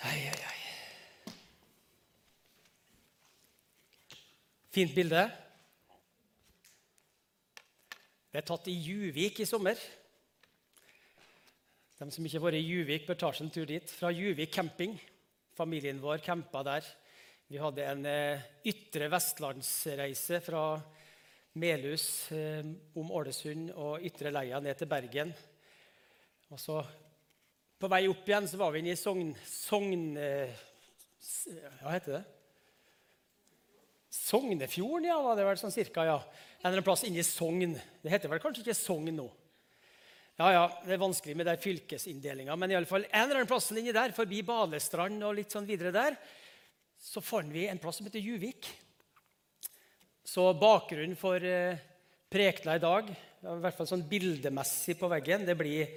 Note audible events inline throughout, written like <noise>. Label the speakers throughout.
Speaker 1: Hei, hei, hei. Fint bilde. Det er tatt i Juvik i sommer. De som ikke har vært i Juvik, bør ta seg en tur dit. Fra Juvik camping. Familien vår campa der. Vi hadde en eh, ytre vestlandsreise fra Melhus eh, om Ålesund og Ytre Leia ned til Bergen. Og så på vei opp igjen så var vi inne i Sogn... Sogn eh, hva heter det? Sognefjorden, ja, var det vel sånn cirka, ja. En eller annen plass inne i Sogn. Det heter vel kanskje ikke Sogn nå. Ja, ja, Det er vanskelig med den fylkesinndelinga, men i alle fall en eller annen plass inni der, forbi Balestrand og litt sånn videre der, så fant vi en plass som heter Juvik. Så bakgrunnen for eh, prekena i dag, i hvert fall sånn bildemessig på veggen, det blir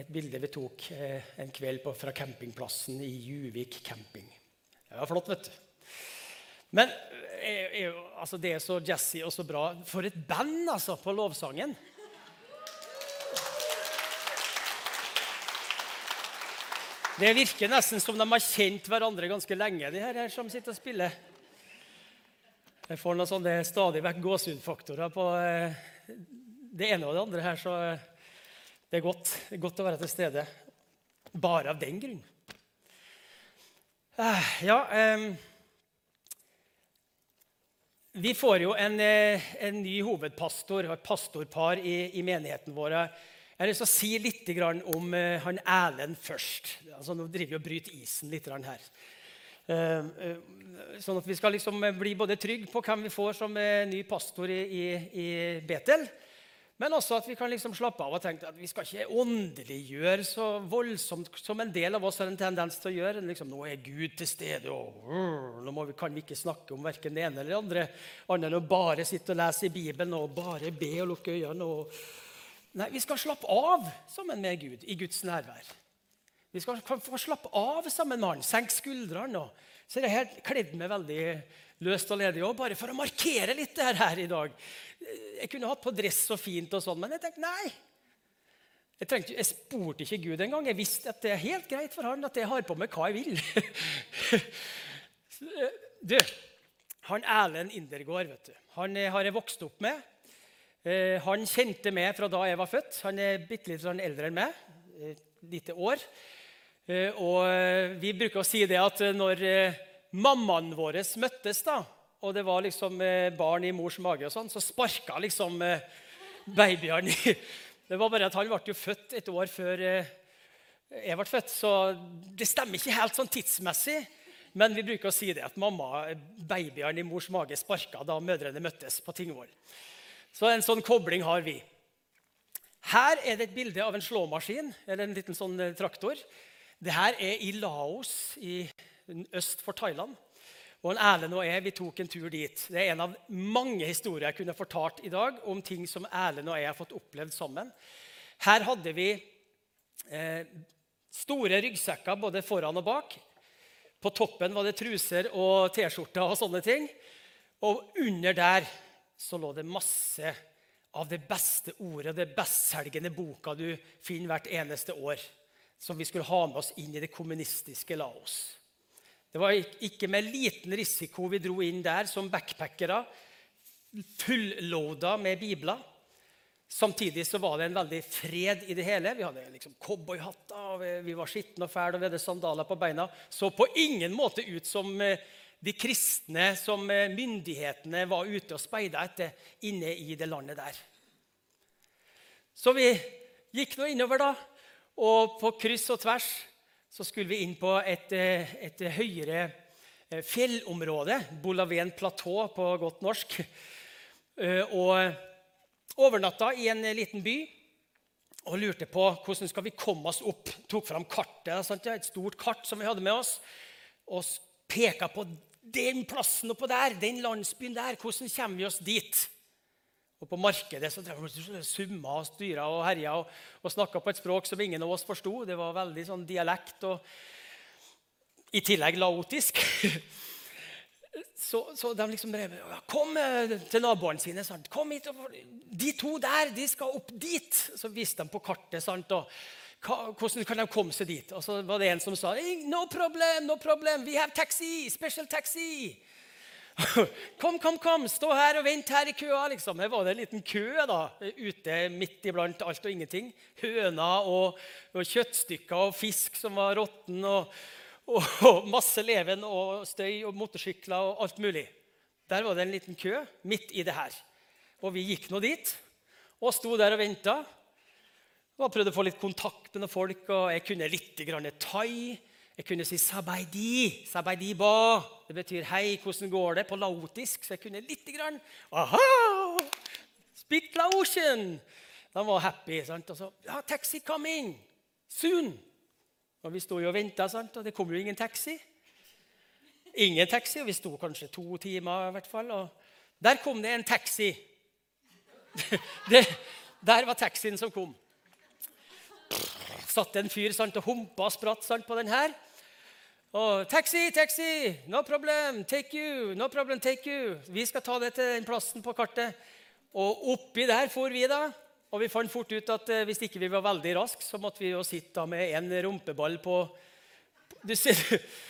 Speaker 1: et bilde vi tok eh, en kveld på, fra campingplassen i Juvik camping. Det var flott, vet du. Men eh, eh, altså, det er så jazzy og så bra. For et band, altså, på lovsangen. Det virker nesten som de har kjent hverandre ganske lenge, de her, som sitter og spiller. Jeg får noen sånne stadig vekk gåsehudfaktorer på det ene og det andre her, så det er godt, det er godt å være til stede. Bare av den grunn. Eh, Ja eh, Vi får jo en, eh, en ny hovedpastor og et pastorpar i, i menigheten vår. Jeg har lyst til å si litt om eh, han Erlend først. Altså, nå driver vi og bryter isen litt her. Sånn at vi skal liksom bli både trygge på hvem vi får som ny pastor i, i, i Betel, men også at vi kan liksom slappe av og tenke at vi skal ikke åndeliggjøre så voldsomt som en del av oss har en tendens til å gjøre. Liksom, nå er Gud til stede, og uh, nå vi, kan vi ikke snakke om verken det ene eller det andre, annet enn å bare sitte og lese i Bibelen og bare be og lukke øynene. Og... Nei, vi skal slappe av sammen med Gud i Guds nærvær. Vi skal få slappe av sammen med han, senke skuldrene. Så det her kledd meg veldig løst og ledig òg, bare for å markere litt det her i dag. Jeg kunne hatt på dress og fint, og sånn, men jeg tenkte nei. Jeg, trengte, jeg spurte ikke Gud engang. Jeg visste at det er helt greit for han at jeg har på meg hva jeg vil. <laughs> du, han Erlend Indergård, vet du, han eh, har jeg vokst opp med. Eh, Han kjente meg fra da jeg var født. Han er bitte litt sånn eldre enn meg. Et lite år. Eh, Og eh, vi bruker å si det at eh, når eh, vår møttes, da, og det var liksom eh, barn i mors mage, og sånn, så sparka liksom eh, babyene i Det var bare at han ble jo født et år før eh, jeg ble født, så det stemmer ikke helt sånn tidsmessig. Men vi bruker å si det at mamma, babyene i mors mage sparka da mødrene møttes på Tingvoll. Så en sånn kobling har vi. Her er det et bilde av en slåmaskin, eller en liten sånn traktor. Det her er i Laos i øst for Thailand. Og en Erlend og jeg vi tok en tur dit. Det er en av mange historier jeg kunne fortalt i dag om ting som Erlend og jeg har fått opplevd sammen. Her hadde vi eh, store ryggsekker både foran og bak. På toppen var det truser og T-skjorter og sånne ting. Og under der så lå det masse av det beste ordet, det bestselgende boka du finner hvert eneste år, som vi skulle ha med oss inn i det kommunistiske Laos. Det var ikke med liten risiko vi dro inn der som backpackere, fullloada med bibler. Samtidig så var det en veldig fred i det hele. Vi hadde liksom cowboyhatter, vi var skitne og fæle og vi hadde sandaler på beina. Så på ingen måte ut som eh, de kristne som eh, myndighetene var ute og speida etter inne i det landet der. Så vi gikk nå innover, da. Og på kryss og tvers så skulle vi inn på et, eh, et høyere eh, fjellområde. Bolaven platå på godt norsk. Eh, Og overnatta i en liten by og lurte på hvordan skal vi komme oss opp. Tok fram kartet, sant? et stort kart som vi hadde med oss, og peka på den plassen oppå der, den landsbyen der. Hvordan kommer vi oss dit? Og på markedet så summa og styra og herja og, og snakka på et språk som ingen av oss forsto. Det var veldig sånn dialekt og i tillegg laotisk. <laughs> Så, så de liksom drev Kom eh, til naboene sine. Sant? Kom hit. og- De to der, de skal opp dit. Så viste de på kartet. Sant? Og hvordan kan de komme seg dit? Og så var det en som sa no problem, no problem, we have taxi, special taxi. Kom, kom, kom, stå her og vent her i køa. liksom. Her var det en liten kø da, ute midt iblant alt og ingenting. Høner og, og kjøttstykker og fisk som var råtten, og, og, og, masse leven og støy og motorsykler og alt mulig. Der var det en liten kø midt i det her. Og vi gikk nå dit og sto der og venta. Og prøvde å få litt kontakt med noen folk, og jeg kunne litt grann thai. Jeg kunne si 'sabaidi', 'sabaidi ba'. Det betyr 'hei, hvordan går det?' på laotisk. Så jeg kunne lite grann. Aha! Speak Laotian! De var happy. sant? Og så ja, 'Taxi coming! Soon!' Og vi sto jo og venta, og det kom jo ingen taxi. Ingen taxi, og vi sto kanskje to timer i hvert fall. Og der kom det en taxi. <laughs> Det, der var taxien som kom. Satt en fyr sant, og humpa og spratt sant, på den her. Og 'Taxi, taxi! No problem! Take you! No problem, take you!' Vi skal ta det til den plassen på kartet. Og oppi der for vi, da. Og vi fant fort ut at eh, hvis ikke vi var veldig raske, så måtte vi jo sitte med en rumpeball på du ser,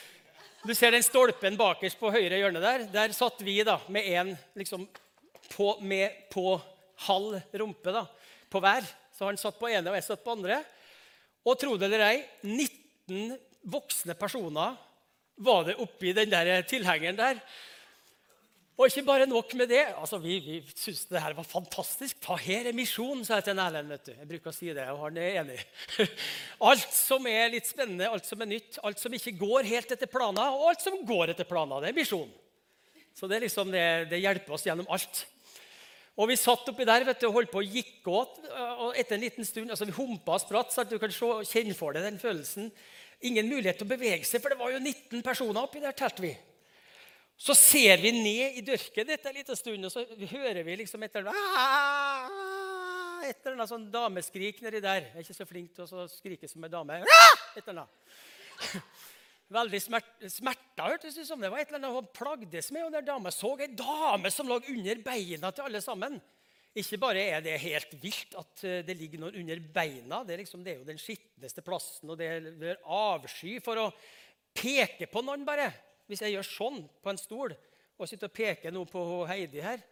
Speaker 1: <laughs> du ser, den stolpen bakerst på høyre hjørne der. Der satt vi da med en liksom, på, med, på halv rumpe da, på hver. Så han satt på ene, og jeg satt på andre. Og tro det eller ei, 19 voksne personer var det oppi den der tilhengeren der. Og ikke bare nok med det. altså Vi, vi syntes det her var fantastisk. Ta her er misjon, sa jeg til Erlend. vet du. Jeg bruker å si det, og han er enig. <laughs> Alt som er litt spennende, alt som er nytt, alt som ikke går helt etter planer, og alt som går etter planer, det er misjon. Så det, liksom det, det hjelper oss gjennom alt. Og Vi satt oppi der vet du, og holdt på å gikk åt. og Etter en liten stund altså Vi humpa og spratt. så Du kan kjenne for deg den følelsen ingen mulighet til å bevege seg, for det var jo 19 personer oppi der, telte vi. Så ser vi ned i dørken etter en liten stund, og så hører vi liksom et eller annet et eller annet sånn dameskrik nedi der. Jeg er ikke så flink til å skrike som en dame. Et eller annet. <laughs> Veldig smert, smerta, hørtes det ut som. Det var et eller annet hun plagdes med. og der dame så ei dame som lå under beina til alle sammen. Ikke bare er det helt vilt at eh, det ligger noen under beina. Det er, liksom, det er jo den skitneste plassen, og det er avsky for å peke på noen, bare. Hvis jeg gjør sånn på en stol og sitter og peker noe på Heidi her,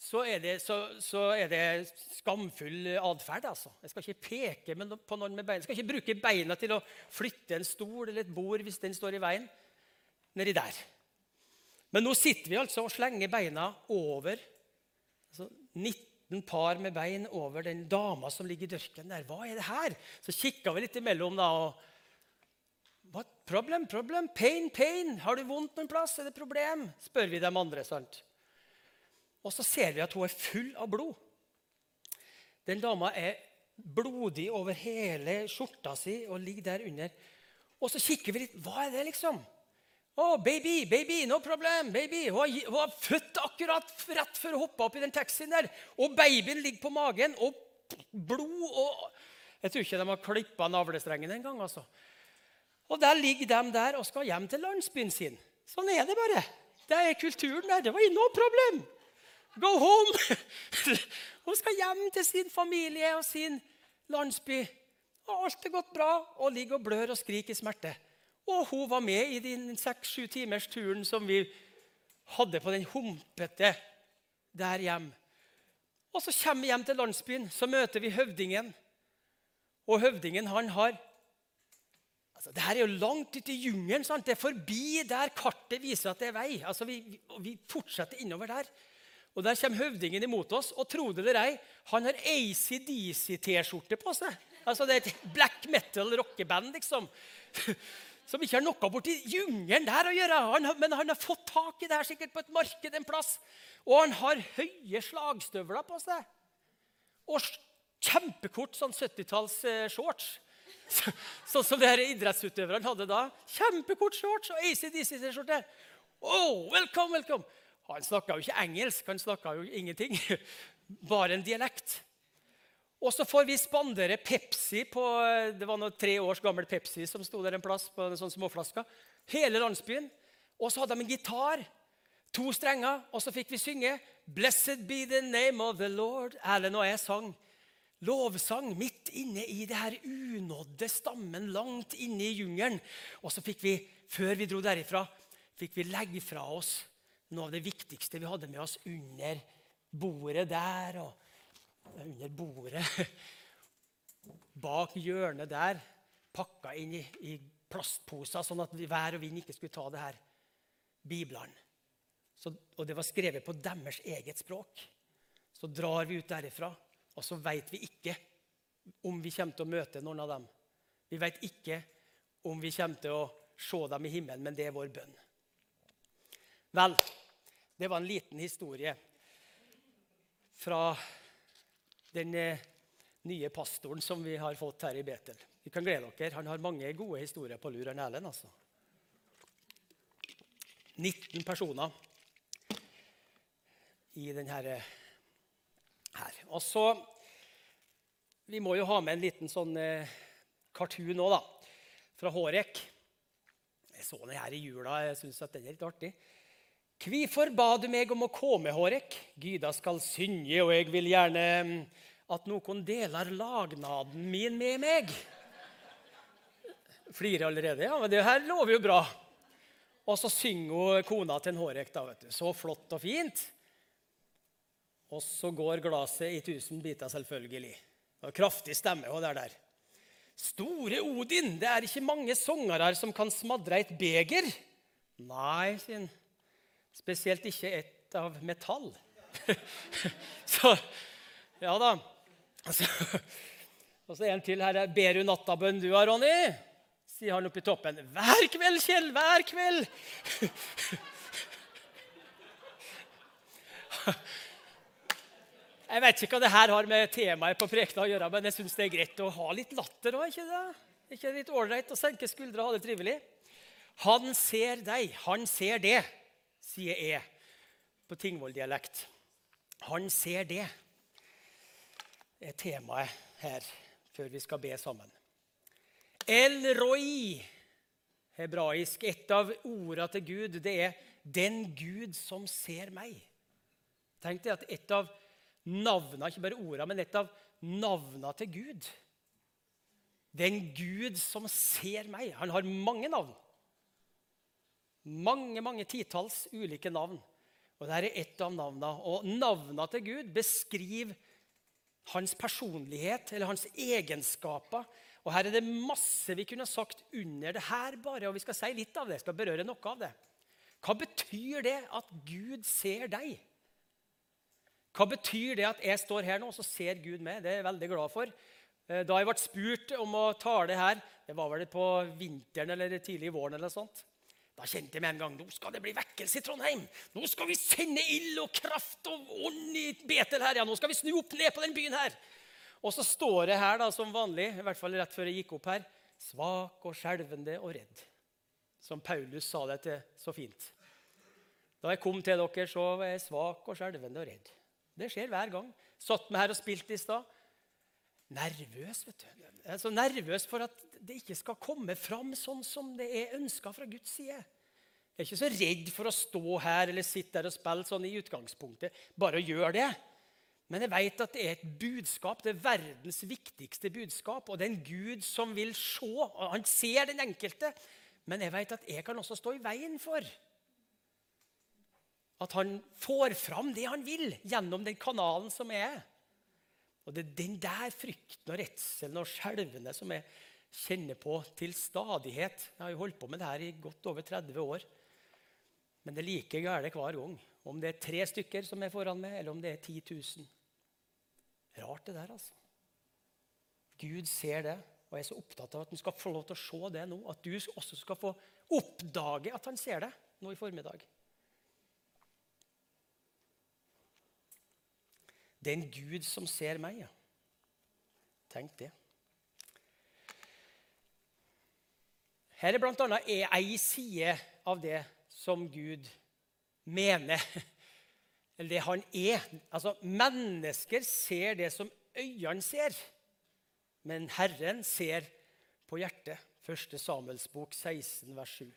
Speaker 1: så er det, så, så er det skamfull atferd. Altså. Jeg skal ikke peke på noen med beina. Jeg skal ikke bruke beina til å flytte en stol eller et bord hvis den står i veien. Nedi der. Men nå sitter vi altså og slenger beina over altså 19 par med bein over den dama som ligger i dørken der. Hva er det her? Så kikka vi litt imellom, da. og What problem, problem? Pain, pain. Har du vondt noen plass? Er det problem? spør vi dem andre. sant? Og så ser vi at hun er full av blod. Den dama er blodig over hele skjorta si og ligger der under. Og så kikker vi litt. Hva er det, liksom? Oh, baby, baby, no problem, baby. Hun, var født akkurat rett før hun hoppa opp i den taxien der. Og babyen ligger på magen, og blod og Jeg tror ikke de har klippa navlestrengen engang. Altså. Og der ligger de der og skal hjem til landsbyen sin. Sånn er det bare. Det er kulturen der. Det var no problem. Go home! <laughs> Hun skal hjem til sin familie og sin landsby. Og alt er gått bra, og ligger og blør og skriker i smerte. Og hun var med i den seks-sju timers turen som vi hadde på den humpete der hjem. Og så kommer vi hjem til landsbyen, så møter vi høvdingen. Og høvdingen han har altså Det her er jo langt ute i jungelen. Det er forbi der kartet viser at det er vei. Altså Vi, vi fortsetter innover der. Og Der kommer høvdingen imot oss. Og tro det eller ei, han har ACDC-T-skjorte på seg. Altså Det er et black metal rockeband, liksom som ikke har noe borti jungelen der å gjøre. Han, men han har fått tak i det her sikkert på et marked en plass. Og han har høye slagstøvler på seg. Og kjempekort sånn 70-talls eh. <laughs> Sånn som de idrettsutøverne hadde da. Kjempekort shorts og ACDC-skjorte. Oh, welcome, welcome. Han snakka jo ikke engelsk, han snakka jo ingenting. <laughs> Bare en dialekt. Og så får vi spandere Pepsi på det var noe tre års gammel Pepsi som sto der en plass på en sånn småflaske. Hele landsbyen. Og så hadde de en gitar, to strenger, og så fikk vi synge 'Blessed be the name of the Lord'. Erlend og jeg sang lovsang midt inne i det her unådde stammen langt inne i jungelen. Og så fikk vi, før vi dro derifra, fikk vi legge fra oss noe av det viktigste vi hadde med oss under bordet der og under bordet <laughs> bak hjørnet der, pakka inn i, i plastposer, sånn at vær og vind ikke skulle ta det her Biblene. Så, og det var skrevet på deres eget språk. Så drar vi ut derifra, og så veit vi ikke om vi kommer til å møte noen av dem. Vi veit ikke om vi kommer til å se dem i himmelen, men det er vår bønn. Vel, det var en liten historie fra den eh, nye pastoren som vi har fått her i Betel. Vi kan glede dere. Han har mange gode historier på lur, Erlend. altså. 19 personer i denne her. Og så Vi må jo ha med en liten sånn eh, cartoon nå, da. Fra Hårek. Jeg så den her i jula. Jeg syns den er litt artig. Kvifor ba du meg om å komme, Hårek? Gyda skal synge, og jeg vil gjerne mm, at noen deler lagnaden min med meg. Flirer allerede. Ja, men det her lover jo bra. Og så synger hun kona til en Hårek. da, vet du. Så flott og fint. Og så går glasset i tusen biter, selvfølgelig. Det var kraftig stemme hun der. der. Store Odin, det er ikke mange sangere som kan smadre et beger. Nei, sier han. Spesielt ikke et av metall. <laughs> så Ja da. Og så en til her. Ber du nattabønn du, Ronny? sier han oppi toppen. Hver kveld, Kjell, hver kveld! <laughs> Jeg vet ikke hva det her har med temaet på prekena å gjøre, men jeg syns det er greit å ha litt latter òg. Ikke det? Ikke litt ålreit å senke skuldra og ha det trivelig? Han ser deg, han ser det, sier jeg på Tingvoll-dialekt. Han ser det. Er temaet her før vi skal be sammen. El Roi, hebraisk. Et av ordene til Gud det er 'den Gud som ser meg'. Tenk deg at et av navnene, ikke bare ordene, men et av navnene til Gud Den Gud som ser meg. Han har mange navn. Mange, mange titalls ulike navn. Og Dette er ett av navnene. Og navnene til Gud beskriver hans personlighet eller hans egenskaper og Her er det masse vi kunne sagt under det her, bare, og vi skal si litt av det. skal berøre noe av det. Hva betyr det at Gud ser deg? Hva betyr det at jeg står her nå, og så ser Gud meg? Det er jeg veldig glad for. Eh, da jeg ble spurt om å tale her, det var vel på vinteren eller tidlig i våren, eller sånt, da kjente jeg med en gang nå skal det bli vekkelse i Trondheim. Nå skal vi sende ild og kraft og ånd i Betel her. ja, Nå skal vi snu opp ned på den byen her. Og så står det her da, som vanlig, i hvert fall rett før jeg gikk opp her, svak og skjelvende og redd. Som Paulus sa det til så fint. Da jeg kom til dere, så var jeg svak og skjelvende og redd. Det skjer hver gang. Satt meg her og spilte i stad. Nervøs, vet du. Jeg er så nervøs for at det ikke skal komme fram sånn som det er ønska fra Guds side. Jeg er ikke så redd for å stå her eller sitte der og spille sånn i utgangspunktet. Bare gjør det. Men jeg vet at det er et budskap, det er verdens viktigste budskap. Og det er en Gud som vil se. og Han ser den enkelte. Men jeg vet at jeg kan også stå i veien for at han får fram det han vil, gjennom den kanalen som er. Og det er den der frykten og redselen og skjelvene som jeg kjenner på til stadighet. Jeg har jo holdt på med det her i godt over 30 år. Men det er like galt hver gang. Om det er tre stykker som er foran meg, eller om det er 10 000. Rart, det der, altså. Gud ser det og er så opptatt av at han skal få lov til å se det nå. At du også skal få oppdage at han ser det nå i formiddag. Det er en Gud som ser meg, ja. Tenk det. Her er bl.a. ei side av det som Gud mener eller det han er. Altså, Mennesker ser det som øynene ser, men Herren ser på hjertet. 1. Samuels bok 16, vers 7.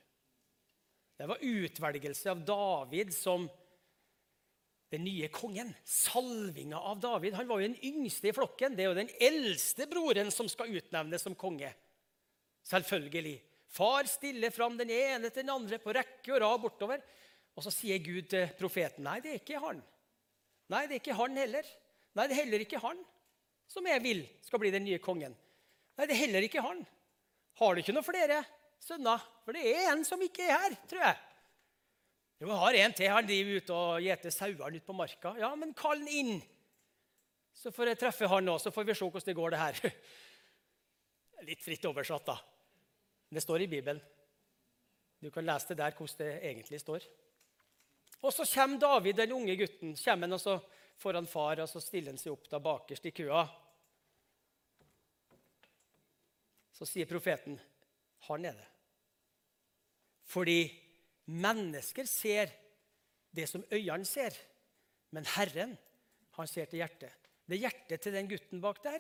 Speaker 1: Det var utvelgelse av David som den nye kongen. Salvinga av David. Han var jo den yngste i flokken. Det er jo den eldste broren som skal utnevnes som konge. Selvfølgelig. Far stiller fram den ene til den andre på rekke og rad bortover. Og så sier Gud til profeten nei, det er ikke han. Nei, det er ikke han heller. Nei, det er heller ikke han som jeg vil skal bli den nye kongen. Nei, det er heller ikke han. Har du ikke noen flere sønner? For det er en som ikke er her, tror jeg. Jo, jeg har en til. Han driver ute og gjeter sauene ute på marka. Ja, men kall han inn. Så får jeg treffe han òg, så får vi se hvordan det går, det her. <laughs> Litt fritt oversatt, da. Det står i Bibelen. Du kan lese det der hvordan det egentlig står. Og så kommer David, den unge gutten, kommer han også foran far, og så stiller han seg opp da bakerst i køa. Så sier profeten, 'Han er det'. Fordi mennesker ser det som øynene ser, men Herren, han ser til hjertet. Det hjertet til den gutten bak der,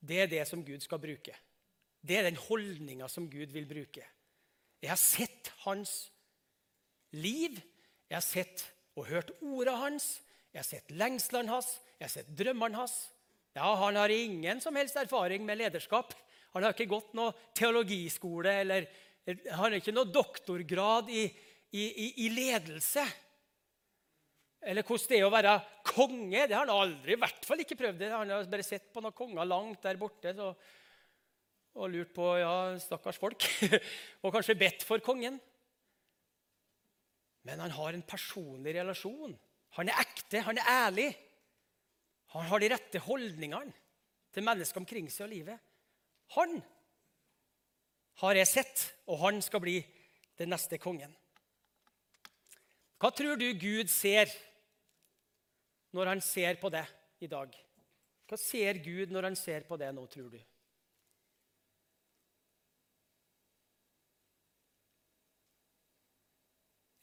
Speaker 1: det er det som Gud skal bruke. Det er den holdninga som Gud vil bruke. Jeg har sett hans liv. Jeg har sett og hørt ordene hans. Jeg har sett lengslene hans. Jeg har sett drømmene hans. Ja, Han har ingen som helst erfaring med lederskap. Han har ikke gått noe teologiskole eller han har ikke noe doktorgrad i, i, i, i ledelse. Eller hvordan det er å være konge. Det har han aldri i hvert fall ikke prøvd. Han har bare sett på noen konger langt der borte så, og lurt på ja, stakkars folk. <laughs> og kanskje bedt for kongen. Men han har en personlig relasjon. Han er ekte, han er ærlig. Han har de rette holdningene til mennesker omkring seg og livet. Han har jeg sett, og han skal bli den neste kongen. Hva tror du Gud ser når han ser på det i dag? Hva ser Gud når han ser på det nå, tror du?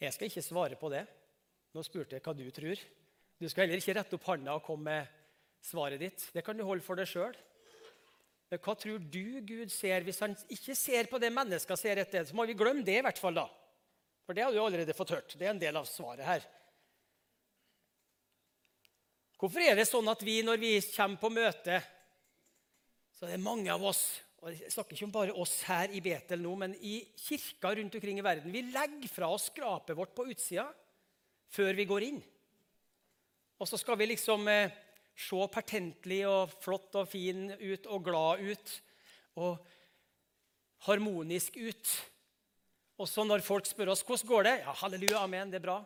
Speaker 1: Jeg skal ikke svare på det. Nå spurte jeg hva du tror. Du skal heller ikke rette opp handa og komme med svaret ditt. Det kan du holde for deg sjøl. Men hva tror du Gud ser hvis han ikke ser på det mennesker ser etter? Så må vi glemme det, i hvert fall. da. For det har du allerede fått hørt. Det er en del av svaret her. Hvorfor er det sånn at vi, når vi kommer på møte, så er det mange av oss og Jeg snakker ikke om bare oss her i Betel nå, men i kirka rundt omkring i verden. Vi legger fra oss skrapet vårt på utsida før vi går inn. Og så skal vi liksom eh, se pertentlig og flott og fin ut og glad ut og harmonisk ut. Og så når folk spør oss hvordan går det ja, halleluja, amen, det er bra.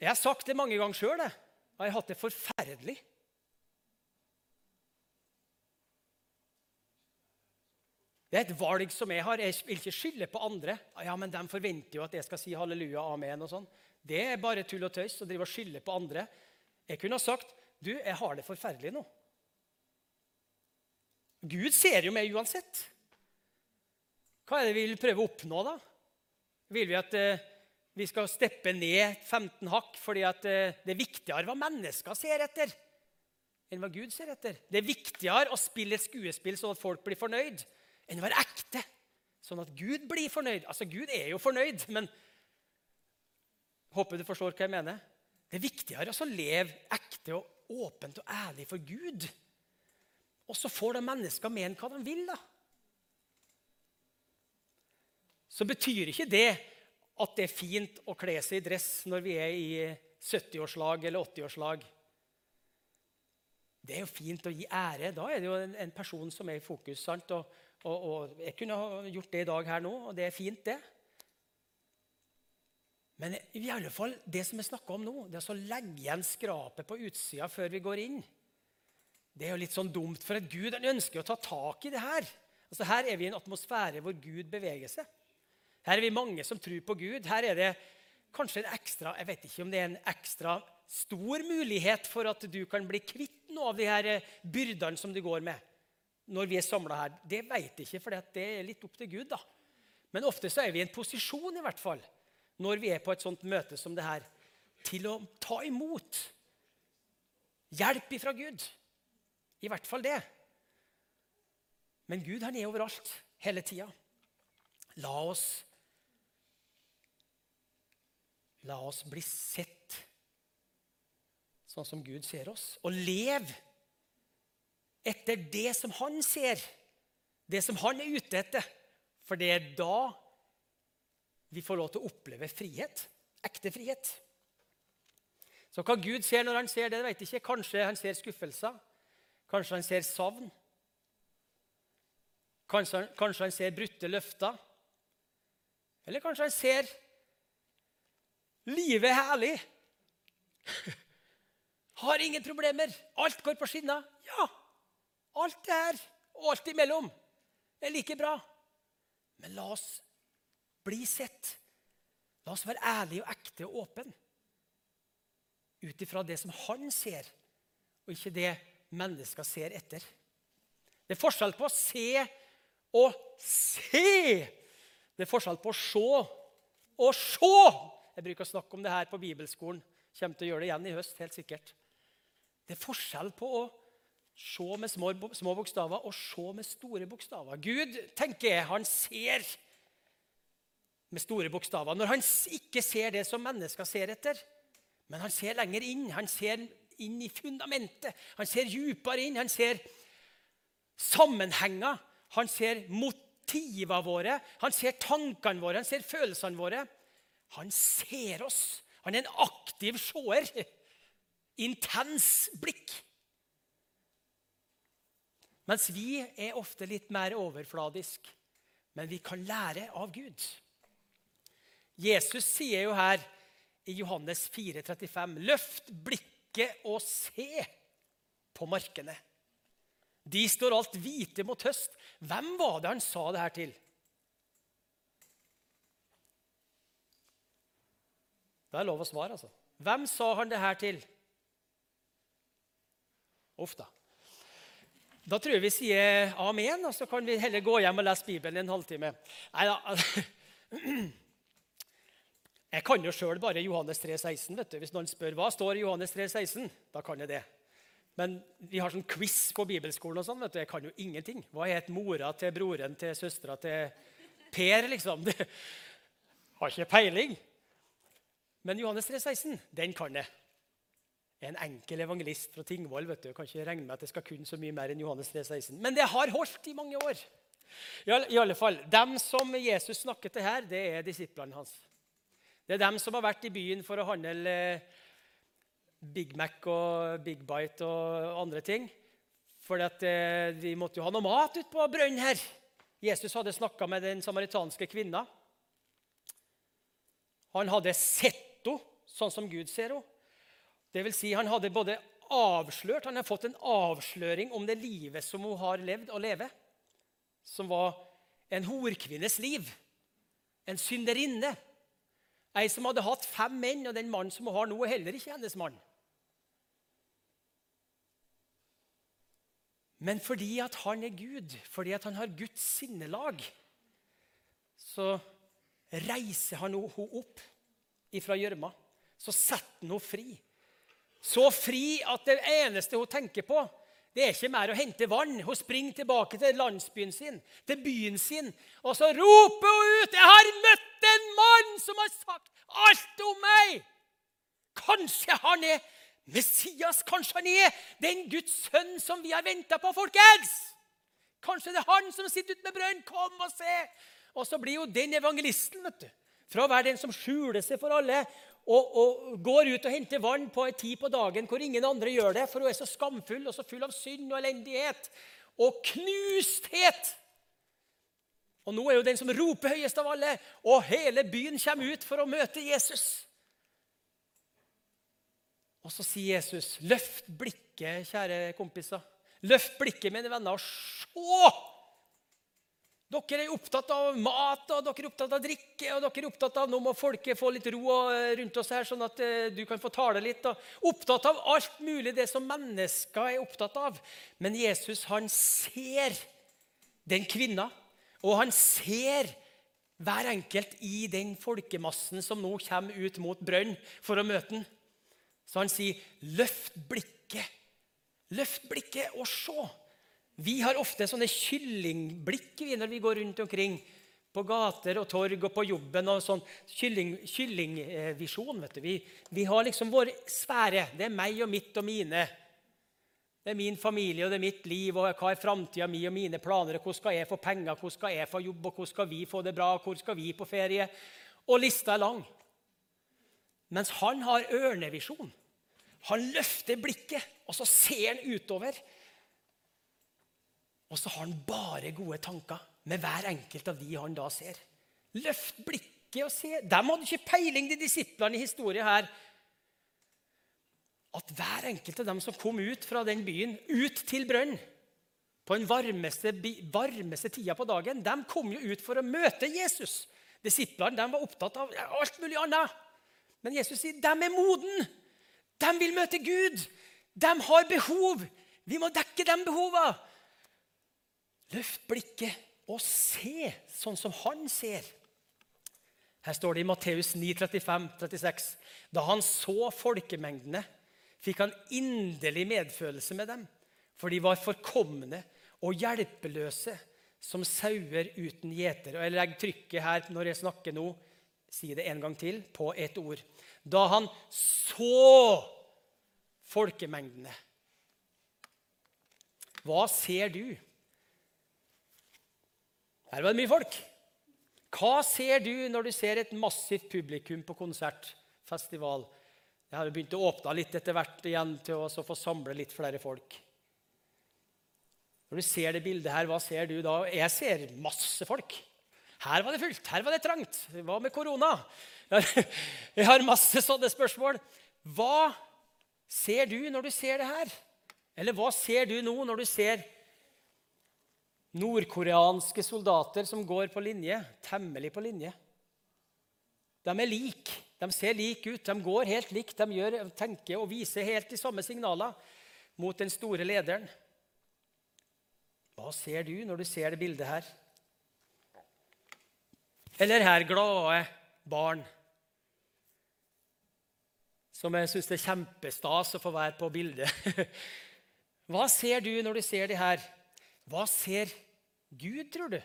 Speaker 1: Jeg har sagt det mange ganger sjøl. Jeg har hatt det forferdelig. Det er et valg som jeg har. Jeg vil ikke skylde på andre. Ja, men De forventer jo at jeg skal si halleluja, amen og sånn. Det er bare tull og tøys å drive og skylde på andre. Jeg kunne ha sagt du, jeg har det forferdelig nå. Gud ser jo meg uansett. Hva er det vi vil prøve å oppnå, da? Vil vi at eh, vi skal steppe ned 15 hakk fordi at eh, det er viktigere hva mennesker ser etter, enn hva Gud ser etter? Det er viktigere å spille et skuespill sånn at folk blir fornøyd, enn å være ekte, sånn at Gud blir fornøyd. Altså, Gud er jo fornøyd, men håper du forstår hva jeg mener. Det er viktigere å leve ekte og åpent og ærlig for Gud. Og så får de mennesker mene hva de vil. da. Så betyr ikke det at det er fint å kle seg i dress når vi er i 70-årslag eller 80-årslag. Det er jo fint å gi ære. Da er det jo en, person som er i fokus. sant? Og, og, og Jeg kunne ha gjort det i dag her nå, og det er fint, det. Men i alle fall, det som jeg snakker om nå, det er å legge igjen skrapet på utsida før vi går inn. Det er jo litt sånn dumt, for at Gud ønsker å ta tak i det her. Altså Her er vi i en atmosfære hvor Gud beveger seg. Her er vi mange som tror på Gud. Her er det kanskje en ekstra jeg vet ikke om det er en ekstra stor mulighet for at du kan bli kvitt noe av de her byrdene som du går med når vi er samla her. Det vet jeg ikke, for det er litt opp til Gud. da. Men ofte så er vi i en posisjon i hvert fall, når vi er på et sånt møte som det her, til å ta imot hjelp ifra Gud. I hvert fall det. Men Gud han er overalt hele tida. La oss La oss bli sett sånn som Gud ser oss, og leve etter det som han ser, det som han er ute etter. For det er da vi får lov til å oppleve frihet. Ekte frihet. Så hva Gud ser når han ser det, vet jeg ikke. Kanskje han ser skuffelser. Kanskje han ser savn. Kanskje, kanskje han ser brutte løfter. Eller kanskje han ser livet herlig. <laughs> Har ingen problemer. Alt går på skinner. Ja, alt det her og alt imellom er like bra. Men la oss bli sett. La oss være ærlige og ekte og åpne ut ifra det som han ser, og ikke det mennesker ser etter. Det er forskjell på å se og se. Det er forskjell på å se og se. Jeg bruker å snakke om det her på bibelskolen. Kommer til å gjøre det igjen i høst, helt sikkert. Det er forskjell på å se med små, små bokstaver og se med store bokstaver. Gud tenker jeg, han ser med store bokstaver når han ikke ser det som mennesker ser etter. Men han ser lenger inn. Han ser inn i fundamentet. Han ser dypere inn. Han ser sammenhenger. Han ser motivene våre. Han ser tankene våre. Han ser følelsene våre. Han ser oss. Han er en aktiv seer. Intens blikk. Mens vi er ofte litt mer overfladisk. Men vi kan lære av Gud. Jesus sier jo her i Johannes 4, 35. Løft blikket og se på markene. De står alt hvite mot høst. Hvem var det han sa det her til? Det er lov å svare, altså. Hvem sa han det her til? Uff, da. Da tror jeg vi sier amen, og så kan vi heller gå hjem og lese Bibelen i en halvtime. Nei da. <clears throat> Jeg kan jo sjøl bare Johannes 3, 16. vet du. Hvis noen spør hva står i Johannes 3, 16, da kan jeg det. Men vi har sånn quiz på bibelskolen. og sånn, vet du. Jeg kan jo ingenting. Hva het mora til broren til søstera til Per? liksom? <laughs> Det har ikke peiling. Men Johannes 3, 16, den kan jeg. En enkel evangelist fra Tingvoll. vet du. Jeg kan ikke regne med at jeg skal kunne så mye mer enn Johannes 3, 16. Men det har holdt i mange år. I alle fall, Dem som Jesus snakker til her, det er disiplene hans. Det er dem som har vært i byen for å handle eh, Big Mac og Big Bite og andre ting. For eh, de måtte jo ha noe mat ute på brønnen her. Jesus hadde snakka med den samaritanske kvinna. Han hadde sett henne sånn som Gud ser henne. Det vil si, han hadde både avslørt, han har fått en avsløring om det livet som hun har levd og lever. Som var en horkvinnes liv. En synderinne. Ei som hadde hatt fem menn, og den mannen som hun har nå, er heller ikke hennes mann. Men fordi at han er Gud, fordi at han har Guds sinnelag, så reiser han henne opp ifra gjørma. Så setter han henne fri. Så fri at det eneste hun tenker på, det er ikke mer å hente vann. Hun springer tilbake til landsbyen sin, til byen sin, og så roper hun ut 'Jeg har møtt en mann som har sagt alt om meg!' Kanskje han er Messias? Kanskje han er den Guds sønn som vi har venta på, folkens? Kanskje det er han som sitter ute med brønn? Kom og se! Og så blir jo den evangelisten, vet du, fra å være den som skjuler seg for alle, og, og, går ut og henter vann på en tid på dagen hvor ingen andre gjør det, for hun er så skamfull og så full av synd og elendighet og knusthet. Og nå er hun den som roper høyest av alle, og hele byen kommer ut for å møte Jesus. Og så sier Jesus, 'Løft blikket, kjære kompiser. Løft blikket, mine venner, og se dere er opptatt av mat og dere er opptatt av drikke. og dere er opptatt av Nå må folket få litt ro eh, rundt oss her, sånn at eh, du kan få tale litt. Og opptatt av alt mulig det som mennesker er opptatt av. Men Jesus han ser den kvinna, og han ser hver enkelt i den folkemassen som nå kommer ut mot brønn for å møte den. Så han sier, 'Løft blikket. Løft blikket og se.' Vi har ofte sånne kyllingblikk når vi går rundt omkring på gater og torg og på jobben og sånn kylling, kyllingvisjon. vet du. Vi, vi, har liksom vår sfære. Det er meg og mitt og mine. Det er min familie og det er mitt liv. og Hva er framtida mi og mine planer? og Hvor skal jeg få penger? Hvor skal jeg få jobb? og Hvor skal vi få det bra? Hvor skal vi på ferie? Og lista er lang. Mens han har ørnevisjon. Han løfter blikket, og så ser han utover. Og så har han bare gode tanker med hver enkelt av de han da ser. Løft blikket og se. De hadde ikke peiling, de disiplene i historien her. At hver enkelt av dem som kom ut fra den byen, ut til brønn, på den varmeste, varmeste tida på dagen, de kom jo ut for å møte Jesus. Disiplene de var opptatt av alt mulig annet. Men Jesus sier de er moden. De vil møte Gud. De har behov. Vi må dekke de behovene. Løft blikket og se sånn som han ser. Her står det i Matteus 9, 35, 36. Da han så folkemengdene, fikk han inderlig medfølelse med dem, for de var forkomne og hjelpeløse som sauer uten gjeter. Og Jeg legger trykket her når jeg snakker nå, si det en gang til, på ett ord. Da han så folkemengdene. Hva ser du? Her var det mye folk. Hva ser du når du ser et massivt publikum på konsert, festival? Jeg har begynt å åpne litt etter hvert igjen til å få samle litt flere folk. Når du ser det bildet her, hva ser du da? Jeg ser masse folk. Her var det fullt, her var det trangt. Hva med korona? <laughs> Jeg har masse sånne spørsmål. Hva ser du når du ser det her? Eller hva ser du nå når du ser nordkoreanske soldater som går på linje, temmelig på linje. De er like. De ser like ut. De går helt likt. De gjør, tenker og viser helt de samme signaler mot den store lederen. Hva ser du når du ser det bildet her? Eller her glade barn som jeg syns det er kjempestas å få være på bildet. <laughs> Hva ser du når du ser de her? Hva ser Gud, tror du?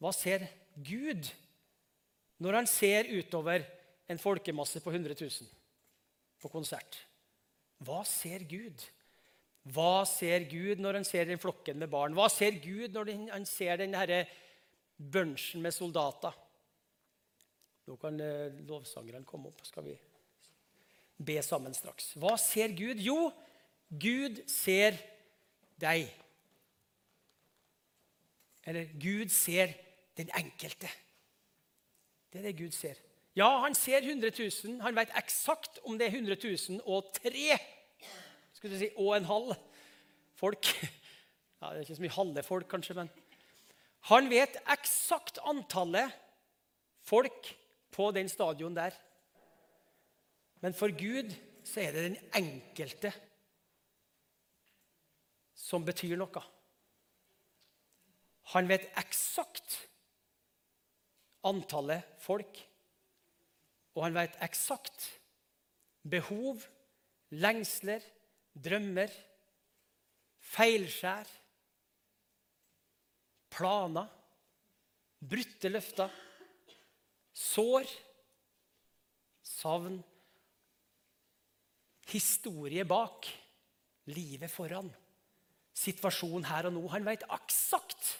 Speaker 1: Hva ser Gud når han ser utover en folkemasse på 100 000 på konsert? Hva ser Gud? Hva ser Gud når han ser den flokken med barn? Hva ser Gud når han ser den bunchen med soldater? Nå kan eh, lovsangerne komme opp, skal vi be sammen straks. Hva ser Gud? Jo, Gud ser deg. Eller Gud ser den enkelte. Det er det Gud ser. Ja, han ser 100 000. Han vet eksakt om det er 100 000 og tre skulle du si, og en halv folk. Ja, det er ikke så mye halve folk, kanskje, men Han vet eksakt antallet folk på den stadion der. Men for Gud så er det den enkelte som betyr noe. Han vet eksakt antallet folk, og han vet eksakt behov, lengsler, drømmer, feilskjær, planer, brutte løfter, sår, savn, historie bak, livet foran, situasjonen her og nå. Han vet eksakt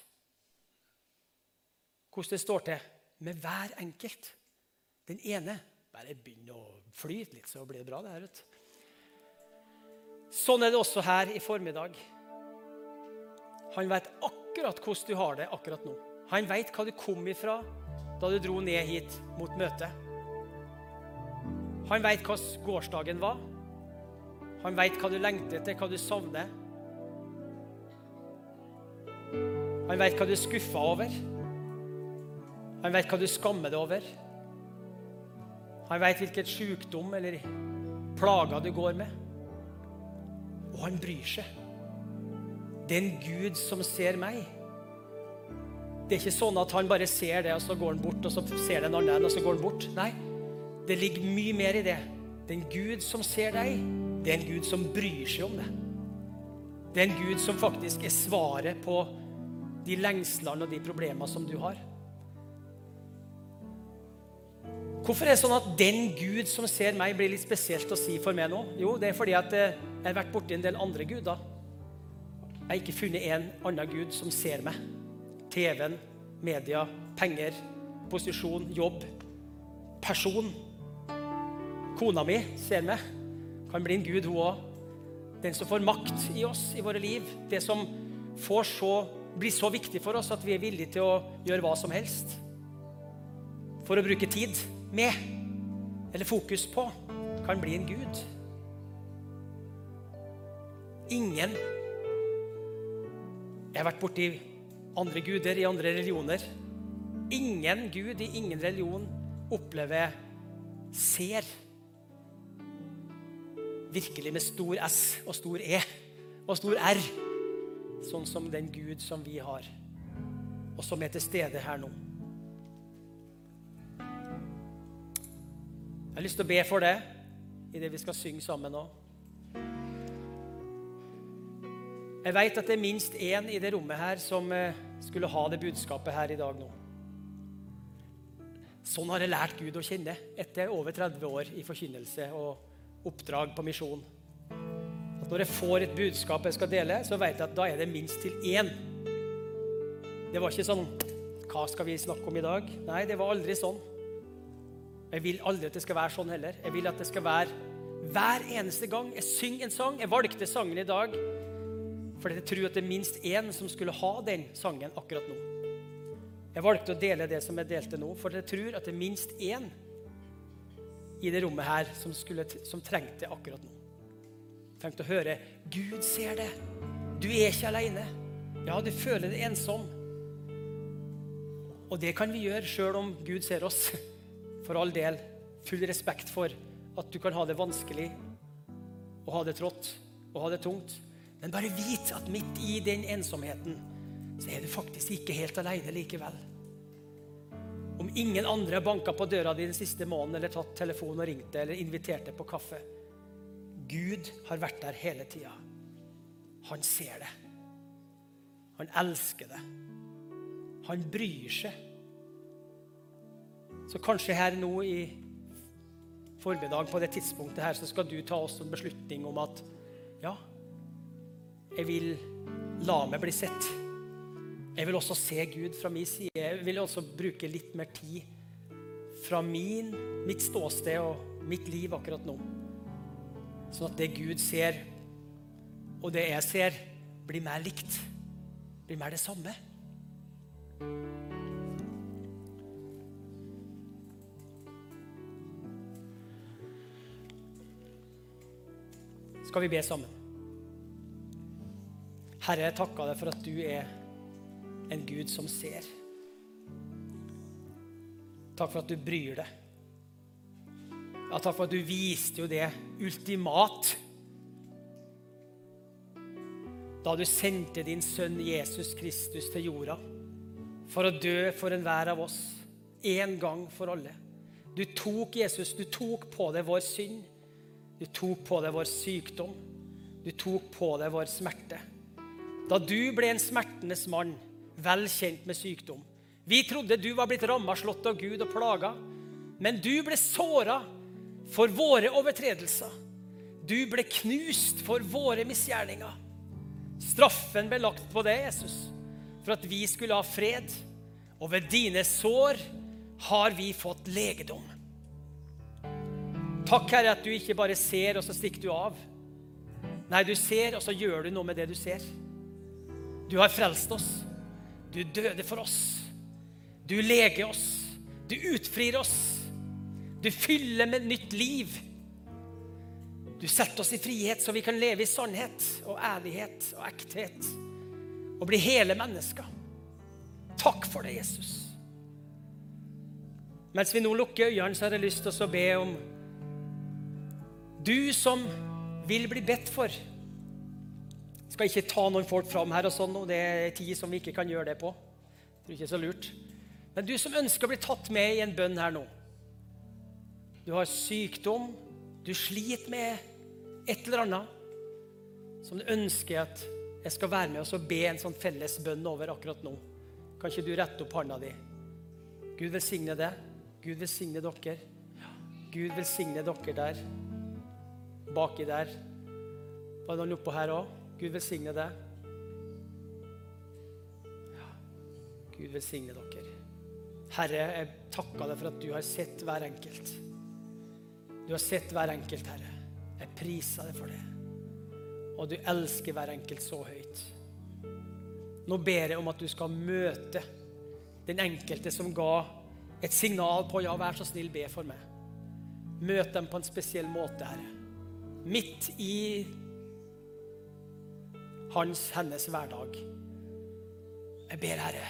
Speaker 1: hvordan det står til med hver enkelt. Den ene bare begynner å flyte litt, så blir det bra. det her. Vet. Sånn er det også her i formiddag. Han vet akkurat hvordan du har det akkurat nå. Han vet hva du kom ifra da du dro ned hit mot møtet. Han vet hvordan gårsdagen var. Han vet hva du lengter etter, hva du savner. Han vet hva du er skuffa over. Han vet hva du skammer deg over. Han vet hvilken sykdom eller plager du går med. Og han bryr seg. Det er en Gud som ser meg. Det er ikke sånn at han bare ser det, og så går han bort, og så ser det en annen, og så går han bort. Nei, det ligger mye mer i det. Det er en Gud som ser deg. Det er en Gud som bryr seg om det. Det er en Gud som faktisk er svaret på de lengslene og de problemene som du har. Hvorfor er det sånn at den Gud som ser meg, blir litt spesielt å si for meg nå? Jo, det er fordi at eh, jeg har vært borti en del andre guder. Jeg har ikke funnet en annen Gud som ser meg. TV-en, media, penger, posisjon, jobb, person. Kona mi ser meg. Kan bli en gud, hun òg. Den som får makt i oss, i våre liv. Det som så, blir så viktig for oss at vi er villige til å gjøre hva som helst. For å bruke tid med, eller fokus på, kan bli en gud. Ingen Jeg har vært borti andre guder i andre religioner. Ingen gud i ingen religion opplever ser virkelig med stor S og stor E og stor R, sånn som den Gud som vi har, og som er til stede her nå. Jeg har lyst til å be for det i det vi skal synge sammen nå. Jeg vet at det er minst én i det rommet her som eh, skulle ha det budskapet her i dag nå. Sånn har jeg lært Gud å kjenne etter over 30 år i forkynnelse og oppdrag på misjon. At Når jeg får et budskap jeg skal dele, så vet jeg at da er det minst til én. Det var ikke sånn Hva skal vi snakke om i dag? Nei, det var aldri sånn. Jeg vil aldri at det skal være sånn heller. Jeg vil at det skal være hver eneste gang jeg synger en sang. Jeg valgte sangen i dag fordi jeg tror at det er minst én som skulle ha den sangen akkurat nå. Jeg valgte å dele det som jeg delte nå, for jeg tror at det er minst én i det rommet her som, skulle, som trengte akkurat nå. Trengte å høre 'Gud ser det'. Du er ikke alene. Ja, du føler deg ensom. Og det kan vi gjøre sjøl om Gud ser oss. <laughs> For all del. Full respekt for at du kan ha det vanskelig og ha det trått og ha det tungt. Men bare vit at midt i den ensomheten så er du faktisk ikke helt alene likevel. Om ingen andre har banka på døra di den siste måneden eller tatt telefonen og ringt deg eller invitert deg på kaffe Gud har vært der hele tida. Han ser det. Han elsker det. Han bryr seg. Så kanskje her nå i formiddag på det tidspunktet her, så skal du ta oss en beslutning om at ja, jeg vil la meg bli sett. Jeg vil også se Gud fra min side. Jeg vil også bruke litt mer tid fra min, mitt ståsted og mitt liv akkurat nå. Sånn at det Gud ser, og det jeg ser, blir mer likt. Blir mer det samme. Skal vi be sammen? Herre, jeg takker deg for at du er en Gud som ser. Takk for at du bryr deg. Ja, takk for at du viste jo det ultimat da du sendte din sønn Jesus Kristus til jorda for å dø for enhver av oss, en gang for alle. Du tok Jesus, du tok på deg vår synd. Du tok på deg vår sykdom. Du tok på deg vår smerte. Da du ble en smertenes mann, vel kjent med sykdom. Vi trodde du var blitt ramma, slått av Gud og plaga. Men du ble såra for våre overtredelser. Du ble knust for våre misgjerninger. Straffen ble lagt på deg, Jesus, for at vi skulle ha fred. Og ved dine sår har vi fått legedom. Takk, Herre, at du ikke bare ser, og så stikker du av. Nei, du ser, og så gjør du noe med det du ser. Du har frelst oss. Du døde for oss. Du leger oss. Du utfrir oss. Du fyller med nytt liv. Du setter oss i frihet, så vi kan leve i sannhet og ærlighet og ekthet. Og bli hele mennesker. Takk for det, Jesus. Mens vi nå lukker øynene, så har jeg lyst til å be om Du som vil bli bedt for skal ikke ta noen folk fram her, og sånn, og det er tid som vi ikke kan gjøre det på. Det er ikke så lurt. Men du som ønsker å bli tatt med i en bønn her nå. Du har sykdom, du sliter med et eller annet som du ønsker at Jeg skal være med og be en sånn felles bønn over akkurat nå. Kan ikke du rette opp hånda di? Gud velsigne det. Gud velsigne dere. Gud velsigne dere der. Baki der. Var noen oppå her òg? Gud velsigne deg. Ja. Gud velsigne dere. Herre, jeg takker deg for at du har sett hver enkelt. Du har sett hver enkelt, Herre. Jeg priser deg for det. Og du elsker hver enkelt så høyt. Nå ber jeg om at du skal møte den enkelte som ga et signal på ja, vær så snill, be for meg. Møt dem på en spesiell måte, Herre. Midt i hans, hennes hverdag. Jeg ber, Herre,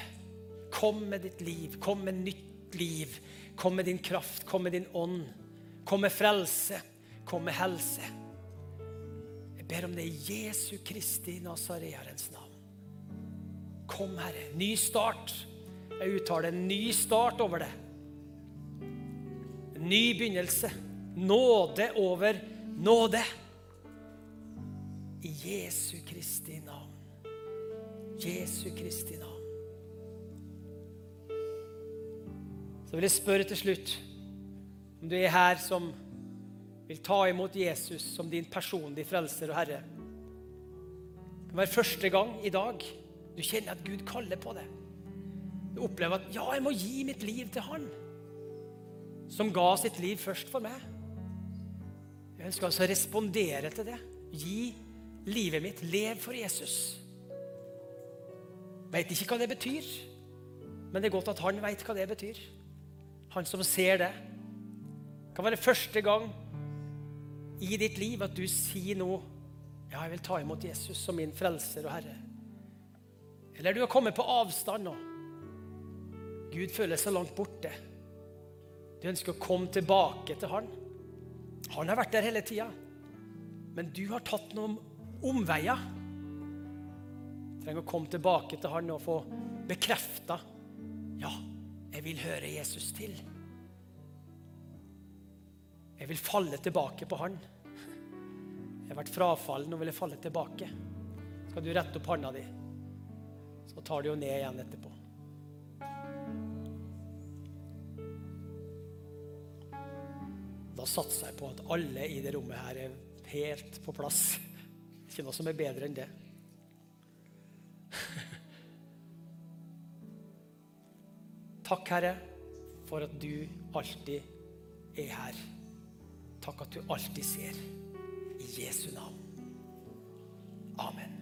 Speaker 1: kom med ditt liv. Kom med nytt liv. Kom med din kraft. Kom med din ånd. Kom med frelse. Kom med helse. Jeg ber om det i Jesu Kristi Nasarearens navn. Kom, Herre. Ny start. Jeg uttaler en ny start over det. En ny begynnelse. Nåde over nåde. I Jesu Kristi navn. Jesu Kristi navn. Så vil jeg spørre til slutt om du er her som vil ta imot Jesus som din personlige frelser og herre. Det kan være første gang i dag du kjenner at Gud kaller på deg. Du opplever at 'ja, jeg må gi mitt liv til Han', som ga sitt liv først for meg. Jeg ønsker altså å respondere til det. Gi livet mitt. Lev for Jesus. Veit ikke hva det betyr, men det er godt at han veit hva det betyr. Han som ser det. Det kan være første gang i ditt liv at du sier noe Ja, jeg vil ta imot Jesus som min frelser og herre. Eller du har kommet på avstand nå. Gud føler seg langt borte. Du ønsker å komme tilbake til han. Han har vært der hele tida. Men du har tatt noen omveier. Du trenger å komme tilbake til han og få bekrefta ja, jeg vil høre Jesus til. Jeg vil falle tilbake på han. Jeg har vært frafallen og vil falle tilbake. Skal du rette opp handa di, så tar du jo ned igjen etterpå. Da satser jeg på at alle i det rommet her er helt på plass. Ikke noe som er bedre enn det. Takk, Herre, for at du alltid er her. Takk at du alltid ser. I Jesu navn. Amen.